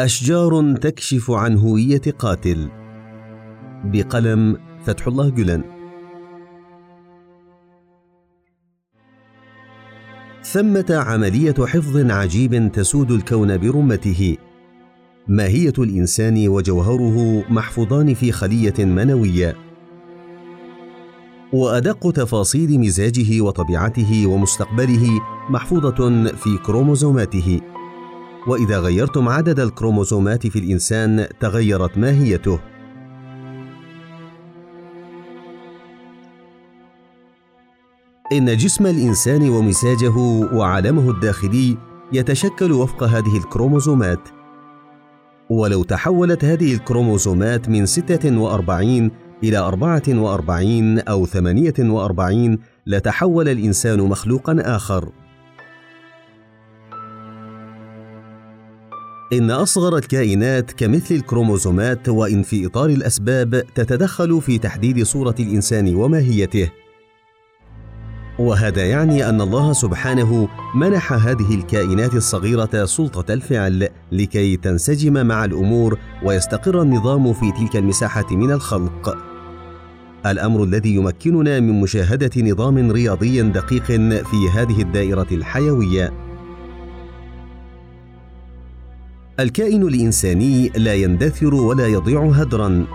أشجار تكشف عن هوية قاتل. بقلم فتح الله جلن ثمة عملية حفظ عجيب تسود الكون برمته. ماهية الإنسان وجوهره محفوظان في خلية منوية. وأدق تفاصيل مزاجه وطبيعته ومستقبله محفوظة في كروموزوماته. وإذا غيرتم عدد الكروموزومات في الإنسان تغيرت ماهيته. إن جسم الإنسان ومزاجه وعالمه الداخلي يتشكل وفق هذه الكروموزومات. ولو تحولت هذه الكروموزومات من 46 إلى 44 أو 48 لتحول الإنسان مخلوقا آخر. إن أصغر الكائنات كمثل الكروموزومات وإن في إطار الأسباب تتدخل في تحديد صورة الإنسان وماهيته. وهذا يعني أن الله سبحانه منح هذه الكائنات الصغيرة سلطة الفعل لكي تنسجم مع الأمور ويستقر النظام في تلك المساحة من الخلق. الأمر الذي يمكننا من مشاهدة نظام رياضي دقيق في هذه الدائرة الحيوية. الكائن الإنساني لا يندثر ولا يضيع هدرا.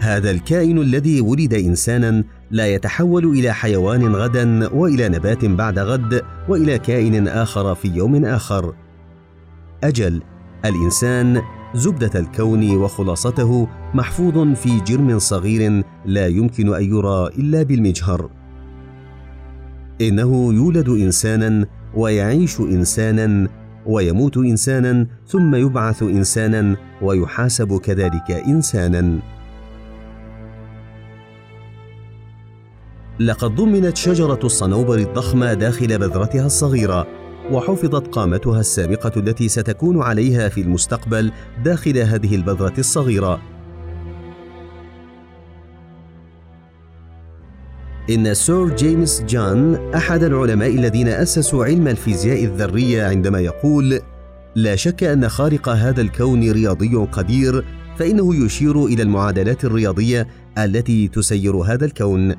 هذا الكائن الذي ولد انسانا لا يتحول إلى حيوان غدا وإلى نبات بعد غد وإلى كائن آخر في يوم آخر. أجل الإنسان زبدة الكون وخلاصته محفوظ في جرم صغير لا يمكن أن يرى إلا بالمجهر. إنه يولد انسانا ويعيش انسانا ويموت إنسانا ثم يبعث إنسانا ويحاسب كذلك إنسانا. لقد ضمنت شجرة الصنوبر الضخمة داخل بذرتها الصغيرة وحفظت قامتها السابقة التي ستكون عليها في المستقبل داخل هذه البذرة الصغيرة. إن سور جيمس جان أحد العلماء الذين أسسوا علم الفيزياء الذرية عندما يقول: لا شك أن خالق هذا الكون رياضي قدير، فإنه يشير إلى المعادلات الرياضية التي تسير هذا الكون.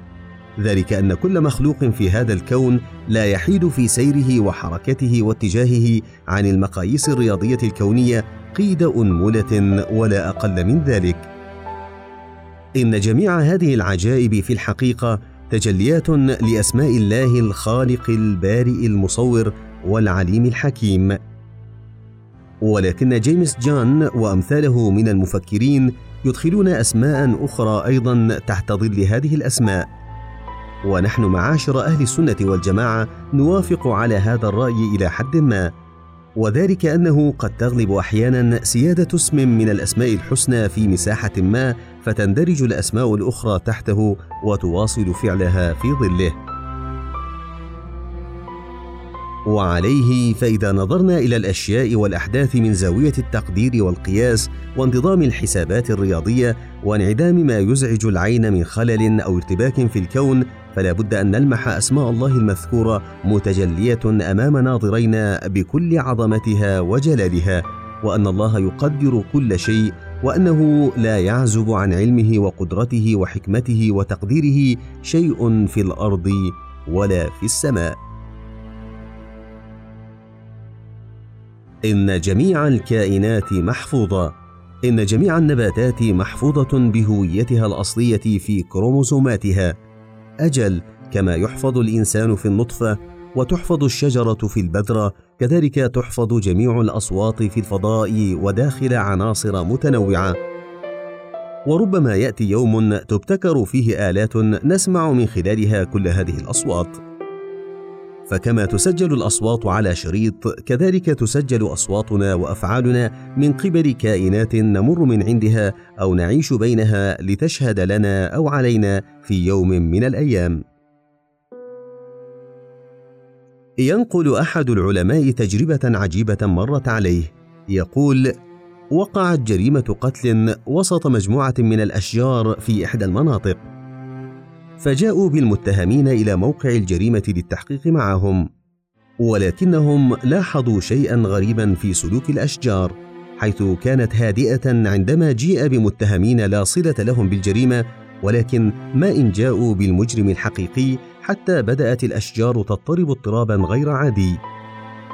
ذلك أن كل مخلوق في هذا الكون لا يحيد في سيره وحركته واتجاهه عن المقاييس الرياضية الكونية قيد أنملة ولا أقل من ذلك. إن جميع هذه العجائب في الحقيقة تجليات لأسماء الله الخالق البارئ المصور والعليم الحكيم. ولكن جيمس جان وأمثاله من المفكرين يدخلون أسماء أخرى أيضا تحت ظل هذه الأسماء. ونحن معاشر أهل السنة والجماعة نوافق على هذا الرأي إلى حد ما. وذلك أنه قد تغلب أحيانا سيادة اسم من الأسماء الحسنى في مساحة ما فتندرج الأسماء الأخرى تحته وتواصل فعلها في ظله. وعليه فإذا نظرنا إلى الأشياء والأحداث من زاوية التقدير والقياس وانتظام الحسابات الرياضية وانعدام ما يزعج العين من خلل أو ارتباك في الكون فلا بد أن نلمح أسماء الله المذكورة متجلية أمام ناظرينا بكل عظمتها وجلالها. وأن الله يقدر كل شيء وأنه لا يعزب عن علمه وقدرته وحكمته وتقديره شيء في الأرض ولا في السماء. إن جميع الكائنات محفوظة إن جميع النباتات محفوظة بهويتها الأصلية في كروموزوماتها. أجل كما يحفظ الإنسان في النطفة وتحفظ الشجرة في البذرة كذلك تحفظ جميع الأصوات في الفضاء وداخل عناصر متنوعة. وربما يأتي يوم تبتكر فيه آلات نسمع من خلالها كل هذه الأصوات. فكما تسجل الأصوات على شريط كذلك تسجل أصواتنا وأفعالنا من قبل كائنات نمر من عندها أو نعيش بينها لتشهد لنا أو علينا في يوم من الأيام. ينقل أحد العلماء تجربة عجيبة مرت عليه. يقول وقعت جريمة قتل وسط مجموعة من الأشجار في إحدى المناطق. فجاءوا بالمتهمين إلى موقع الجريمة للتحقيق معهم. ولكنهم لاحظوا شيئا غريبا في سلوك الأشجار حيث كانت هادئة عندما جيء بمتهمين لا صلة لهم بالجريمة ولكن ما إن جاءوا بالمجرم الحقيقي حتى بدأت الأشجار تضطرب اضطرابا غير عادي.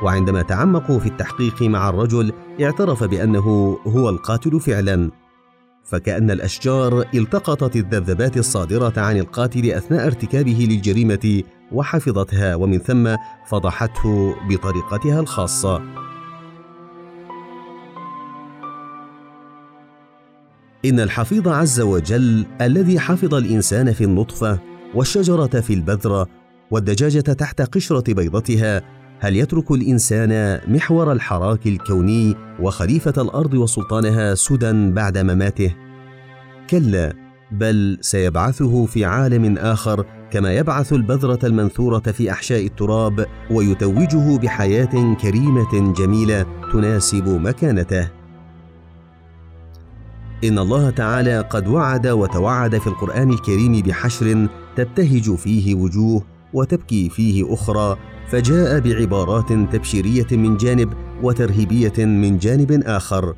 وعندما تعمقوا في التحقيق مع الرجل اعترف بأنه هو القاتل فعلا. فكأن الأشجار التقطت الذبذبات الصادرة عن القاتل أثناء ارتكابه للجريمة وحفظتها ومن ثم فضحته بطريقتها الخاصة. إن الحفيظ عز وجل الذي حفظ الإنسان في النطفة والشجرة في البذرة والدجاجة تحت قشرة بيضتها هل يترك الإنسان محور الحراك الكوني وخليفة الأرض وسلطانها سدى بعد مماته؟ كلا بل سيبعثه في عالم آخر كما يبعث البذرة المنثورة في أحشاء التراب ويتوجه بحياة كريمة جميلة تناسب مكانته. إن الله تعالى قد وعد وتوعد في القرآن الكريم بحشر تبتهج فيه وجوه وتبكي فيه أخرى فجاء بعبارات تبشيرية من جانب وترهيبية من جانب آخر.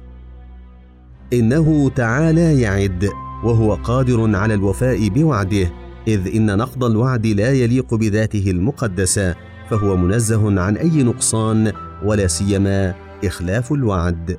إنه تعالى يعد وهو قادر على الوفاء بوعده إذ إن نقض الوعد لا يليق بذاته المقدسة فهو منزه عن أي نقصان ولا سيما إخلاف الوعد.